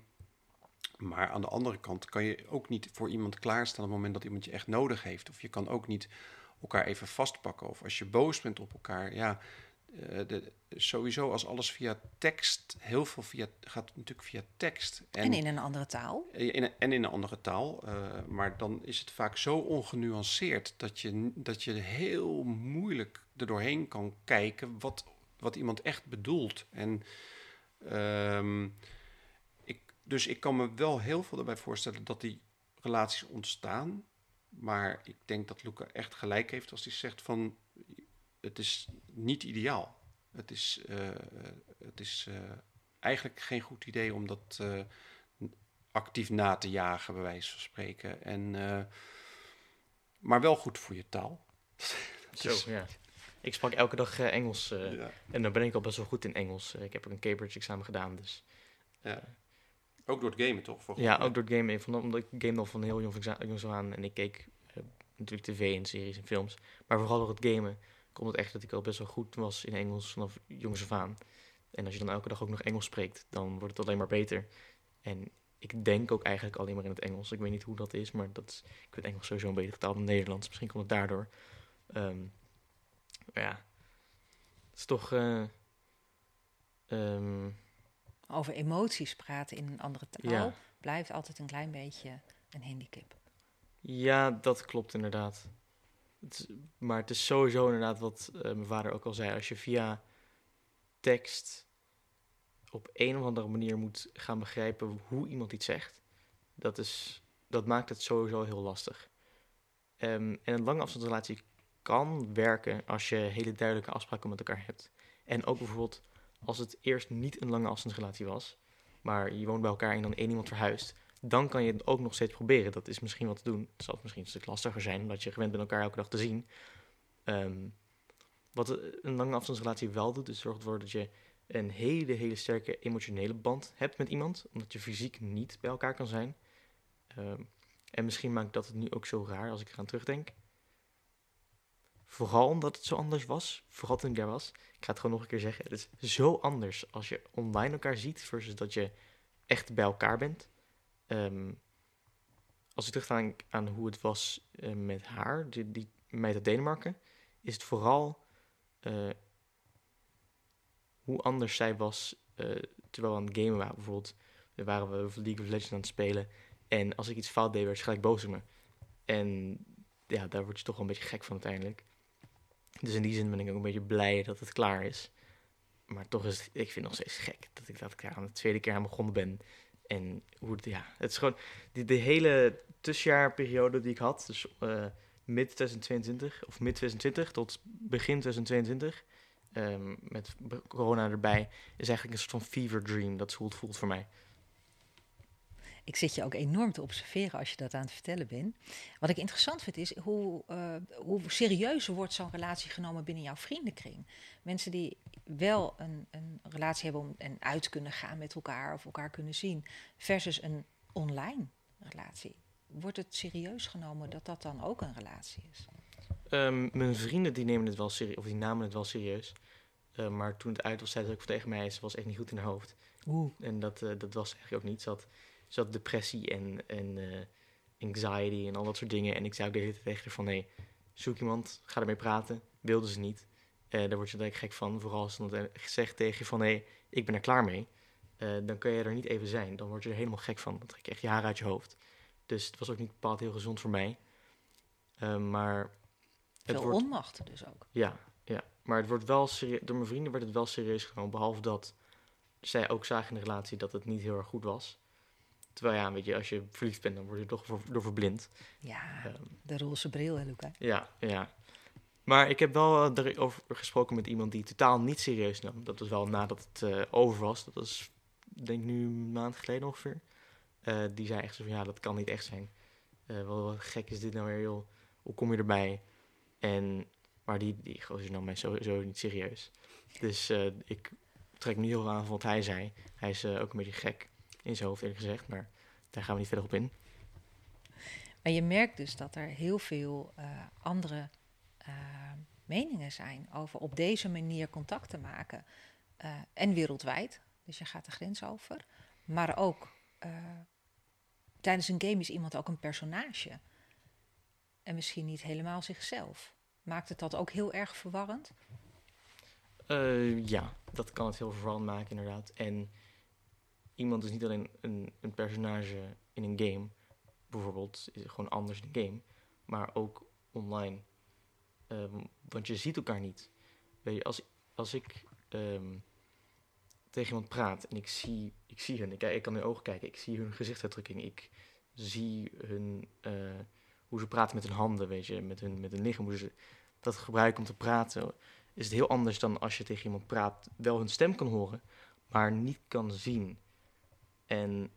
maar aan de andere kant kan je ook niet voor iemand klaarstaan op het moment dat iemand je echt nodig heeft. Of je kan ook niet elkaar even vastpakken. Of als je boos bent op elkaar, ja. eh, de, sowieso als alles via tekst, heel veel via, gaat natuurlijk via tekst. en in een andere taal. in een- en in een andere taal. eh, maar dan is het vaak zo ongenuanceerd dat je, dat je heel moeilijk er doorheen kan kijken wat, wat iemand echt bedoelt. En ehm, ik, dus ik kan me wel heel veel erbij voorstellen dat die relaties ontstaan. Maar ik denk dat Luca echt gelijk heeft als hij zegt van het is niet ideaal. Het is, eh, het is eh, eigenlijk geen goed idee om dat eh, actief na te jagen, bij wijze van spreken. En, maar wel goed voor je taal. Zo, is- ja. Ik sprak elke dag Engels ja. en dan ben ik al best wel goed in Engels. Ik heb ook een Cambridge-examen gedaan, dus... Ja. Ook door het gamen, toch? Volgens Ja, ook door het gamen. Van, omdat ik game al van heel jongs af aan. En ik keek eh, natuurlijk tv en series en films. Maar vooral door het gamen komt het echt dat ik al best wel goed was in Engels vanaf jongs af aan. En als je dan elke dag ook nog Engels spreekt, dan wordt het alleen maar beter. En ik denk ook eigenlijk alleen maar in het Engels. Ik weet niet hoe dat is, maar dat is, ik vind Engels sowieso een betere taal dan Nederlands. Misschien komt het daardoor. Ehm, maar ja, het is toch... ehm, Over emoties praten in een andere taal Ja. blijft altijd een klein beetje een handicap. Ja, dat klopt inderdaad. Het is- maar het is sowieso inderdaad wat eh, mijn vader ook al zei. Als je via tekst op een of andere manier moet gaan begrijpen hoe iemand iets zegt, dat, is, dat maakt het sowieso heel lastig. Ehm, en een lange afstandsrelatie kan werken als je hele duidelijke afspraken met elkaar hebt. En ook bijvoorbeeld als het eerst niet een lange afstandsrelatie was, maar je woont bij elkaar en dan één iemand verhuist dan kan je het ook nog steeds proberen. Dat is misschien wat te doen. Het zal misschien een stuk lastiger zijn, omdat je gewend bent elkaar elke dag te zien. Ehm, wat een lange afstandsrelatie wel doet, is zorgt ervoor dat je een hele, hele sterke emotionele band hebt met iemand, omdat je fysiek niet bij elkaar kan zijn. Ehm, en misschien maakt dat het nu ook zo raar als ik eraan terugdenk. Vooral omdat het zo anders was, vooral toen ik daar was. Ik ga het gewoon nog een keer zeggen. Het is zo anders als je online elkaar ziet versus dat je echt bij elkaar bent. Ehm, als ik terugga aan, hoe het was eh, met haar, die, die meid uit Denemarken, is het vooral eh, hoe anders zij was eh, terwijl we aan het gamen waren. Bijvoorbeeld, we waren we League of Legends aan het spelen en als ik iets fout deed, werd ze gelijk boos op me. En ja, daar word je toch wel een beetje gek van uiteindelijk. Dus in die zin ben ik ook een beetje blij dat het klaar is. Maar toch is het, ik vind het nog steeds gek dat ik dat aan de tweede keer aan begonnen ben. En hoe ja, het is gewoon die, de hele tussenjaarperiode die ik had, dus eh, mid 2022 of mid 2020 tot begin 2022, ehm, met corona erbij, is eigenlijk een soort van fever dream. Dat het voelt voor mij. Ik zit je ook enorm te observeren als je dat aan het vertellen bent. Wat ik interessant vind is hoe, eh, hoe serieus wordt zo'n relatie genomen binnen jouw vriendenkring. Mensen die wel een, een relatie hebben om en uit kunnen gaan met elkaar of elkaar kunnen zien, versus een online relatie. Wordt het serieus genomen dat dat dan ook een relatie is? Ehm, mijn vrienden die nemen het wel serieus, of die namen het wel serieus. Eh, maar toen het uit was, zei ze ook tegen mij, ze was echt niet goed in haar hoofd. Oeh. En dat, eh, dat was eigenlijk ook niet. Ze had, had depressie en, en eh, anxiety en al dat soort dingen. En ik zei ook de hele tijd tegen van, nee, zoek iemand, ga ermee praten. Wilde ze niet. Eh daar word je direct gek van. Vooral als ze dan zegt tegen je van, nee, ik ben er klaar mee. Eh, dan kun je er niet even zijn. Dan word je er helemaal gek van. Dan trek je echt je haar uit je hoofd. Dus het was ook niet bepaald heel gezond voor mij. Maar het Veel wordt... onmacht dus ook. Ja, ja. Maar het wordt wel serie- door mijn vrienden werd het wel serieus genomen. Behalve dat zij ook zagen in de relatie dat het niet heel erg goed was. Terwijl ja, weet je, als je verliefd bent, dan word je toch door verblind. Ja, Ehm, de roze bril, hè, Luca? ja, ja. Maar ik heb wel eh, erover gesproken met iemand die totaal niet serieus nam. Dat was wel nadat het eh, over was. Dat was, denk ik, nu een maand geleden ongeveer. Eh, die zei echt zo van, ja, dat kan niet echt zijn. Wat, gek is dit nou weer, joh. Hoe kom je erbij? En, maar die, die gozer nam mij sowieso niet serieus. Dus ik trek niet heel aan van wat hij zei. Hij is ook een beetje gek in zijn hoofd, eerlijk gezegd. Maar daar gaan we niet verder op in. Maar je merkt dus dat er heel veel eh, andere eh, meningen zijn over op deze manier contact te maken. Eh, en wereldwijd, dus je gaat de grens over. Maar ook tijdens een game is iemand ook een personage. En misschien niet helemaal zichzelf. Maakt het dat ook heel erg verwarrend? Ja, dat kan het heel verwarrend maken, inderdaad. En iemand is niet alleen een, een personage in een game, bijvoorbeeld, is gewoon anders in een game, maar ook online. Ehm, want je ziet elkaar niet. Weet je, als, als ik ehm, tegen iemand praat en ik zie, ik zie hun, ik, ik kan in hun ogen kijken, ik zie hun gezichtsuitdrukking, ik zie hun, eh, hoe ze praten met hun handen, weet je, met hun, met hun lichaam, hoe ze dat gebruiken om te praten, is het heel anders dan als je tegen iemand praat, wel hun stem kan horen, maar niet kan zien. En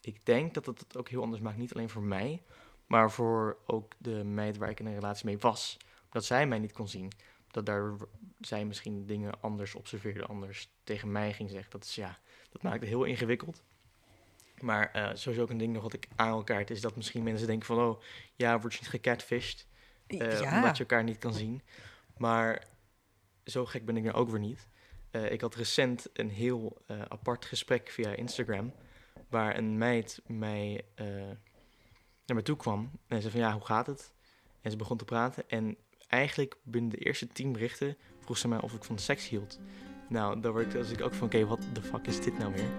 ik denk dat het het ook heel anders maakt, niet alleen voor mij, maar voor ook de meid waar ik in een relatie mee was. Dat zij mij niet kon zien. Dat daar zij misschien dingen anders observeerde, anders tegen mij ging zeggen. Dat, is, ja, dat maakt het heel ingewikkeld. Maar uh, sowieso ook een ding nog wat ik aan elkaar is dat misschien mensen denken van... oh, ja, word je niet gecatfished, uh, ja. omdat je elkaar niet kan zien. Maar zo gek ben ik er ook weer niet. Uh, ik had recent een heel apart gesprek via Instagram... waar een meid mij naar me toe kwam en zei van ja, hoe gaat het? En ze begon te praten en eigenlijk binnen de eerste tien berichten vroeg ze mij of ik van seks hield. Nou, daar word ik, dus ik ook van, oké, wat de fuck is dit nou weer?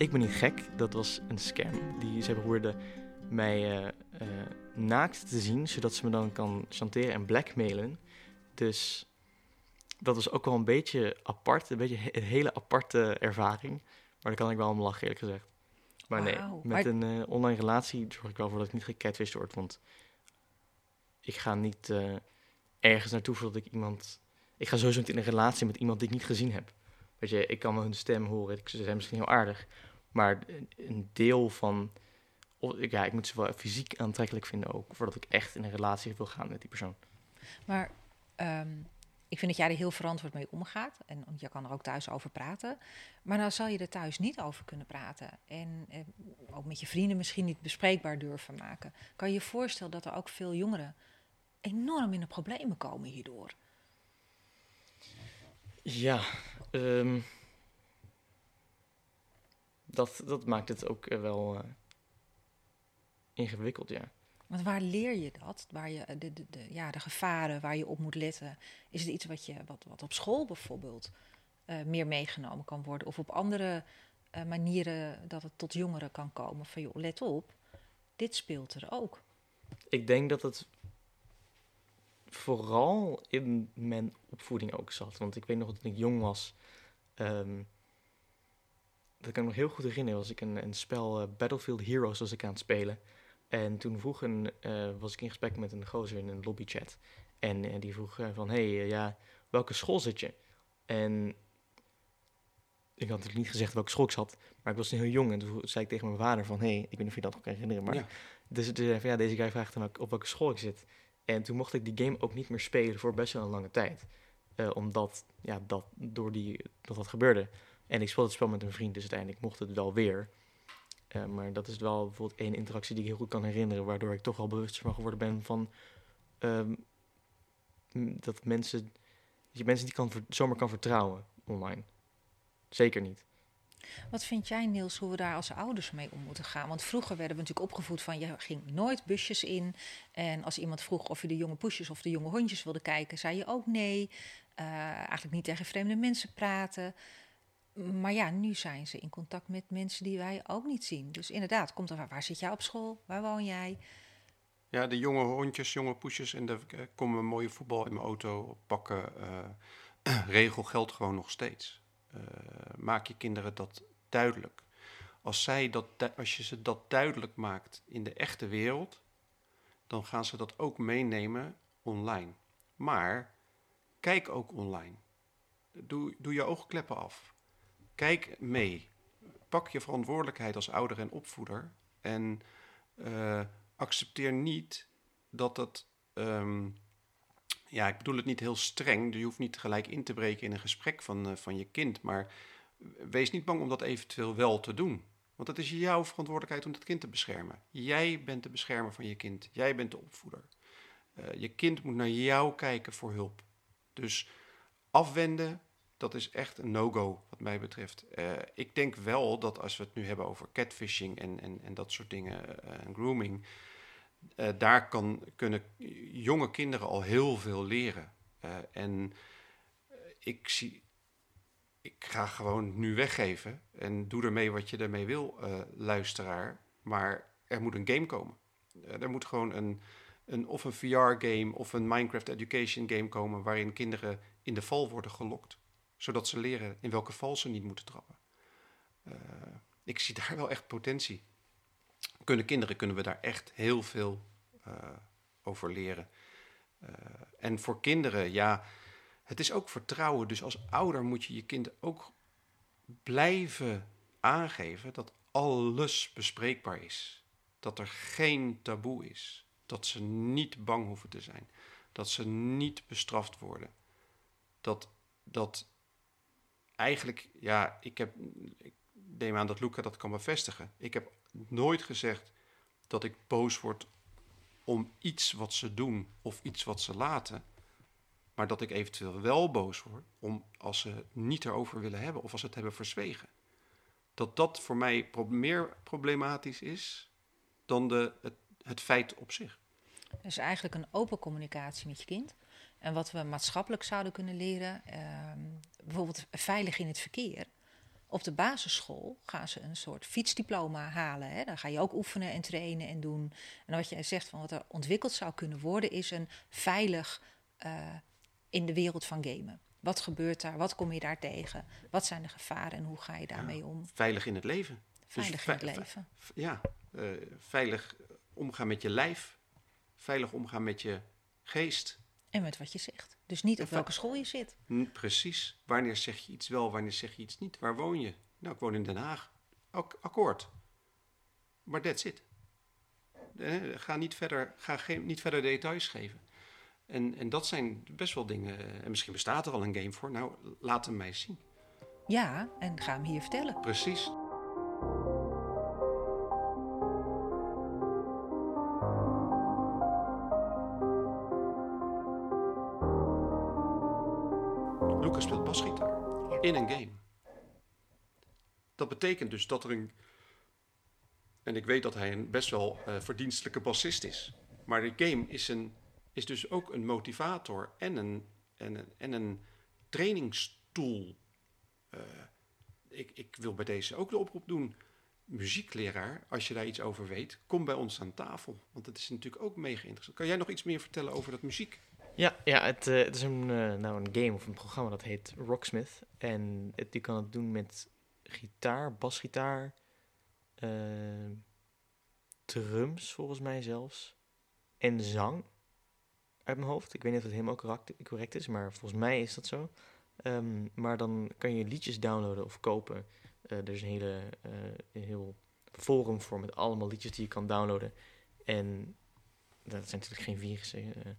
Ik ben niet gek, dat was een scam. Die, ze probeerden mij uh, uh, naakt te zien, zodat ze me dan kan chanteren en blackmailen. Dus dat was ook wel een beetje apart. Een beetje een hele aparte ervaring. Maar daar kan ik wel om lachen, eerlijk gezegd. Maar nee, met een uh, online relatie zorg ik wel voor dat ik niet gecatfished word. Want ik ga niet uh, ergens naartoe voordat ik iemand... Ik ga sowieso niet in een relatie met iemand die ik niet gezien heb. Weet je, ik kan hun stem horen. Ze zijn misschien heel aardig. Maar een deel van... Ja, ik moet ze wel fysiek aantrekkelijk vinden ook. Voordat ik echt in een relatie wil gaan met die persoon. Maar... Um ik vind dat jij er heel verantwoord mee omgaat. En je kan er ook thuis over praten. Maar nou zal je er thuis niet over kunnen praten. En eh, ook met je vrienden misschien niet bespreekbaar durven maken. Kan je je voorstellen dat er ook veel jongeren enorm in de problemen komen hierdoor? Ja, um, dat, dat maakt het ook eh, wel uh, ingewikkeld, ja. Want waar leer je dat? Waar je de, de, de, ja, de gevaren waar je op moet letten. Is het iets wat, je, wat, wat op school bijvoorbeeld uh, meer meegenomen kan worden? Of op andere uh, manieren dat het tot jongeren kan komen? Van joh, let op, dit speelt er ook. Ik denk dat het vooral in mijn opvoeding ook zat. Want ik weet nog dat ik jong was. Um, dat kan ik me nog heel goed herinneren. Was ik een, een spel uh, Battlefield Heroes was ik aan het spelen. En toen vroeg een, uh, was ik in gesprek met een gozer in een lobbychat. En uh, die vroeg van, hey, ja, welke school zit je? En ik had natuurlijk niet gezegd welke school ik zat, maar ik was heel jong. En toen zei ik tegen mijn vader van, hey, ik weet niet of je dat nog kan herinneren, maar... Ja. Dus, dus van, ja, deze guy vraagt dan op welke school ik zit. En toen mocht ik die game ook niet meer spelen voor best wel een lange tijd. omdat, ja, dat, door die, dat dat gebeurde. En ik speelde het spel met een vriend, dus uiteindelijk mocht het wel weer. Uh, maar dat is wel bijvoorbeeld één interactie die ik heel goed kan herinneren, waardoor ik toch wel bewust van geworden ben van um, dat mensen, dat je mensen niet kan zomaar kan vertrouwen online. Zeker niet. Wat vind jij, Niels, hoe we daar als ouders mee om moeten gaan? Want vroeger werden we natuurlijk opgevoed van je ging nooit busjes in. En als iemand vroeg of je de jonge poesjes of de jonge hondjes wilde kijken, zei je ook nee. Uh, eigenlijk niet tegen vreemde mensen praten. Maar ja, nu zijn ze in contact met mensen die wij ook niet zien. Dus inderdaad, komt er waar zit jij op school? Waar woon jij? Ja, de jonge hondjes, jonge poesjes en de uh, komen mooie voetbal in mijn auto pakken. Uh, regel geldt gewoon nog steeds. Uh, maak je kinderen dat duidelijk. Als, zij dat, als je ze dat duidelijk maakt in de echte wereld, dan gaan ze dat ook meenemen online. Maar kijk ook online. Doe, doe je oogkleppen af. Kijk mee. Pak je verantwoordelijkheid als ouder en opvoeder. En uh, accepteer niet dat het. Um, ja, ik bedoel het niet heel streng. Je hoeft niet gelijk in te breken in een gesprek van, uh, van je kind. Maar wees niet bang om dat eventueel wel te doen. Want het is jouw verantwoordelijkheid om dat kind te beschermen. Jij bent de beschermer van je kind. Jij bent de opvoeder. Uh, je kind moet naar jou kijken voor hulp. Dus afwenden, dat is echt een no-go wat mij betreft. Uh, ik denk wel dat als we het nu hebben over catfishing en, en, en dat soort dingen, uh, grooming, uh, daar kan, kunnen jonge kinderen al heel veel leren. en ik zie ik ga gewoon nu weggeven en doe ermee wat je ermee wil, eh, luisteraar. Maar er moet een game komen. Eh, er moet gewoon een, een, of een VR-game of een Minecraft Education game komen waarin kinderen in de val worden gelokt. Zodat ze leren in welke val ze niet moeten trappen. Eh, ik zie daar wel echt potentie. Kunnen kinderen kunnen we daar echt heel veel eh, over leren. Eh, en voor kinderen, ja, het is ook vertrouwen. Dus als ouder moet je je kind ook blijven aangeven dat alles bespreekbaar is. Dat er geen taboe is. Dat ze niet bang hoeven te zijn. Dat ze niet bestraft worden. Dat, dat eigenlijk, ja, ik heb, ik neem aan dat Luca dat kan bevestigen. Ik heb nooit gezegd dat ik boos word om iets wat ze doen of iets wat ze laten. Maar dat ik eventueel wel boos word om als ze het niet erover willen hebben of als ze het hebben verzwegen. Dat dat voor mij meer problematisch is dan de, het, het feit op zich. Dus eigenlijk een open communicatie met je kind. En wat we maatschappelijk zouden kunnen leren, ehm, bijvoorbeeld veilig in het verkeer. Op de basisschool gaan ze een soort fietsdiploma halen. Hè. Dan ga je ook oefenen en trainen en doen. En wat jij zegt van wat er ontwikkeld zou kunnen worden, is een veilig uh, in de wereld van gamen. Wat gebeurt daar? Wat kom je daar tegen? Wat zijn de gevaren en hoe ga je daarmee Ja, om? Veilig in het leven. Veilig Dus in het ve- ve- leven. Ja, eh, veilig omgaan met je lijf. Veilig omgaan met je geest. En met wat je zegt. Dus niet op En welke school je zit. Precies. Wanneer zeg je iets wel, wanneer zeg je iets niet? Waar woon je? Nou, ik woon in Den Haag. Ak- akkoord. Maar that's it. Eh, Ga niet verder, ga geen, niet verder details geven. En, en dat zijn best wel dingen. eh, En misschien bestaat er al een game voor. Nou, laat hem mij zien. Ja, en ga hem hier vertellen. Precies. Betekent dus dat er een. En ik weet dat hij een best wel eh, verdienstelijke bassist is. Maar de game is, een, is dus ook een motivator en een, en een, en een trainingstool. Eh, ik, ik wil bij deze ook de oproep doen. Muziekleraar, als je daar iets over weet, kom bij ons aan tafel. Want het is natuurlijk ook mega interessant. Kan jij nog iets meer vertellen over dat muziek? Ja, ja het, eh, het is een, nou een game of een programma dat heet Rocksmith. En het, kan het doen met gitaar, basgitaar, eh, drums volgens mij zelfs. En zang uit mijn hoofd. Ik weet niet of het helemaal correct, is, maar volgens mij is dat zo. Ehm, maar dan kan je liedjes downloaden of kopen. Eh, er is een, hele, eh, heel forum voor met allemaal liedjes die je kan downloaden. En dat zijn natuurlijk geen virussen. eh,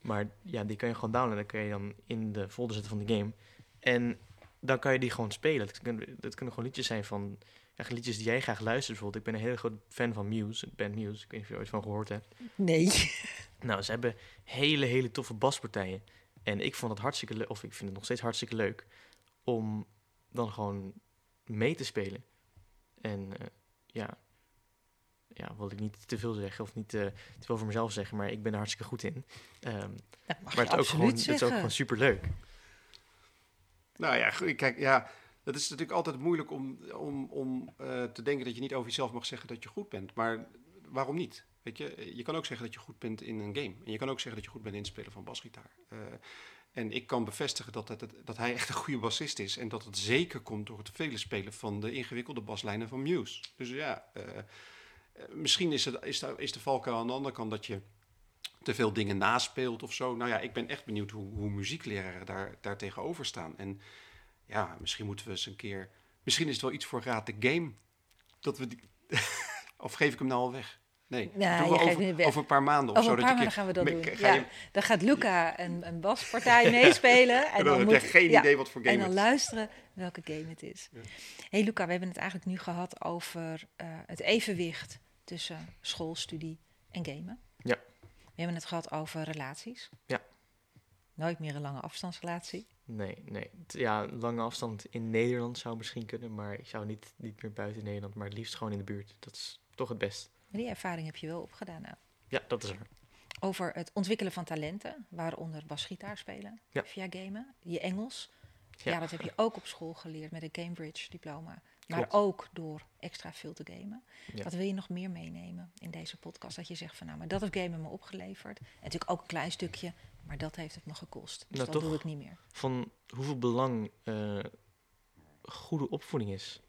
maar ja, die kan je gewoon downloaden. Dan kan je dan in de folder zetten van de game. En dan kan je die gewoon spelen. Dat kunnen, dat kunnen gewoon liedjes zijn van... Ja, liedjes die jij graag luistert bijvoorbeeld. Ik ben een hele groot fan van Muse, band Muse. Ik weet niet of je er ooit van gehoord hebt. Nee. Nou, ze hebben hele, hele toffe baspartijen. En ik vond het hartstikke leuk, of ik vind het nog steeds hartstikke leuk... om dan gewoon mee te spelen. En eh, ja... Ja, wil ik niet te veel zeggen of niet eh, te veel voor mezelf zeggen, maar ik ben er hartstikke goed in. Mag maar het is, ook gewoon, het is ook gewoon super leuk. Nou ja, kijk, ja, het is natuurlijk altijd moeilijk om, om, om eh, te denken dat je niet over jezelf mag zeggen dat je goed bent. Maar waarom niet? Weet je, je kan ook zeggen dat je goed bent in een game. En je kan ook zeggen dat je goed bent in het spelen van basgitaar. Eh, en ik kan bevestigen dat, het- dat hij echt een goede bassist is. En dat het zeker komt door het vele spelen van de ingewikkelde baslijnen van Muse. Dus ja, eh, eh, misschien is, het, is, de, is de valkuil aan de andere kant dat je te veel dingen naspeelt of zo. Nou ja, ik ben echt benieuwd hoe, hoe muziekleraren daar, daar tegenover staan. En ja, misschien moeten we eens een keer... Misschien is het wel iets voor Raad de Game. Dat we die... of geef ik hem nou al weg? Nee, we geeft over, over een paar maanden of Over zo. een paar maanden gaan we dat doen. Ga Ja, je, dan gaat Luca een, een baspartij meespelen. en dan heb moet- geen ja, idee wat voor game En dan het luisteren welke game het is. Ja. hey Luca, we hebben het eigenlijk nu gehad over eh, het evenwicht tussen schoolstudie en gamen. Ja. We hebben het gehad over relaties. Ja. Nooit meer een lange afstandsrelatie. Nee, nee. Ja, lange afstand in Nederland zou misschien kunnen, maar ik zou niet, niet meer buiten Nederland, maar het liefst gewoon in de buurt. Dat is toch het best. Maar die ervaring heb je wel opgedaan nou. Ja, dat is er. Over het ontwikkelen van talenten, waaronder basgitaar spelen Ja. via gamen. Je Engels. Ja. dat heb je ook op school geleerd met een Cambridge diploma. Maar Klopt. ook door extra veel te gamen. Ja. Wat wil je nog meer meenemen in deze podcast? Dat je zegt van nou, maar dat heeft gamen me opgeleverd. En natuurlijk ook een klein stukje, maar dat heeft het me gekost. Dus Nou, dat doe ik niet meer. van hoeveel belang eh, goede opvoeding is.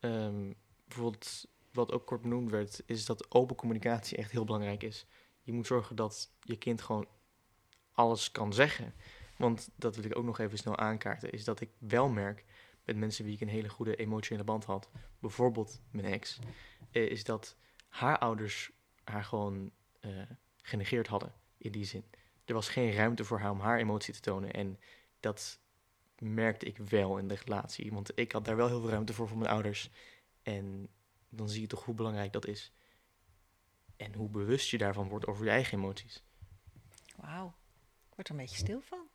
Ehm, bijvoorbeeld, wat ook kort benoemd werd, is dat open communicatie echt heel belangrijk is. Je moet zorgen dat je kind gewoon alles kan zeggen. Want dat wil ik ook nog even snel aankaarten, is dat ik wel merk met mensen wie ik een hele goede emotionele band had, bijvoorbeeld mijn ex, eh, is dat haar ouders haar gewoon eh, genegeerd hadden in die zin. Er was geen ruimte voor haar om haar emotie te tonen en dat merkte ik wel in de relatie. Want ik had daar wel heel veel ruimte voor voor mijn ouders. En dan zie je toch hoe belangrijk dat is. En hoe bewust je daarvan wordt over je eigen emoties. Wauw, ik word er een beetje stil van.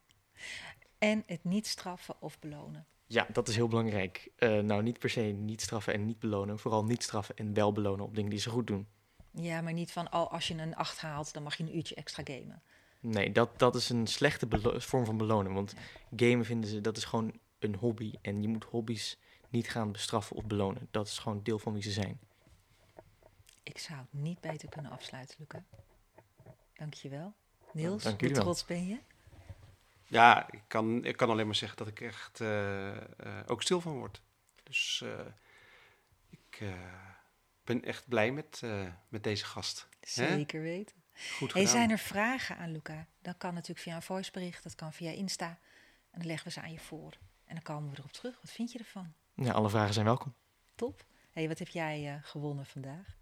En het niet straffen of belonen. Ja, dat is heel belangrijk. Eh, nou, niet per se niet straffen en niet belonen. Vooral niet straffen en wel belonen op dingen die ze goed doen. Ja, maar niet van, oh, als je een 8 haalt, dan mag je een uurtje extra gamen. Nee, dat, dat is een slechte vorm van belonen. Want gamen vinden ze, dat is gewoon een hobby. En je moet hobby's niet gaan bestraffen of belonen. Dat is gewoon deel van wie ze zijn. Ik zou het niet beter kunnen afsluiten, Luca. Dankjewel. Niels, dank hoe trots ben je? Ja, ik kan, ik kan alleen maar zeggen dat ik echt eh, eh, ook stil van word. Dus eh, ik eh, ben echt blij met, eh, met deze gast. Hè? Zeker weten. Goed Hey, gedaan. zijn er vragen aan Luca? Dat kan natuurlijk via een voicebericht, dat kan via Insta. En dan leggen we ze aan je voor. En dan komen we erop terug. Wat vind je ervan? Ja, alle vragen zijn welkom. Top. hey, wat heb jij eh, gewonnen vandaag?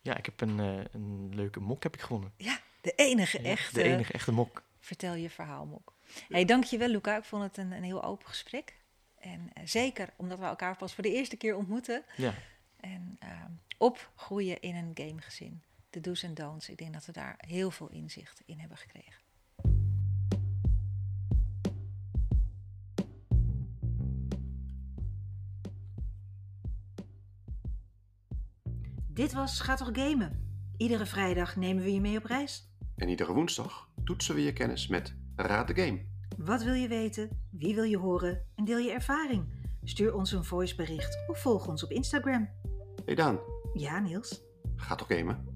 Ja, ik heb een, eh, een leuke mok heb ik gewonnen. Ja, de enige Ja, echte. De enige echte mok. Vertel je verhaal, Mok. Hey, dankjewel, Luca. Ik vond het een, een heel open gesprek. En eh, zeker omdat we elkaar pas voor de eerste keer ontmoeten. Ja, En eh, opgroeien in een gamegezin. De do's en don'ts. Ik denk dat we daar heel veel inzicht in hebben gekregen. Dit was Ga toch gamen. Iedere vrijdag nemen we je mee op reis. En iedere woensdag toetsen we je kennis met Raad de Game. Wat wil je weten? Wie wil je horen? En deel je ervaring. Stuur ons een voicebericht of volg ons op Instagram. Hey Daan, Ja, Niels. ga toch gamen?